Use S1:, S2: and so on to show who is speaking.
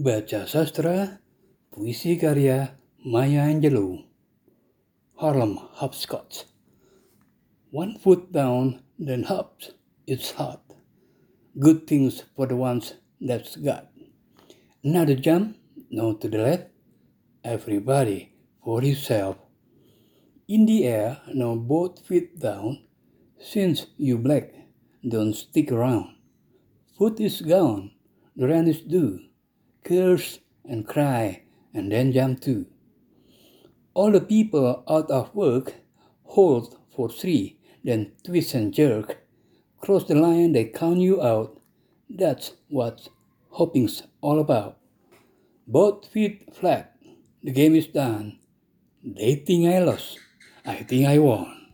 S1: Baca Sastra Puisi Karya Maya Angelou Harlem Hopscotch One foot down, then hops, it's hot. Good things for the ones that's got. Another jump, no to the left. Everybody for himself. In the air, now both feet down. Since you black, don't stick around. Foot is gone, the rent is due. Curse and cry, and then jump too. All the people out of work hold for three, then twist and jerk. Cross the line, they count you out. That's what hopping's all about. Both feet flat, the game is done. They think I lost, I think I won.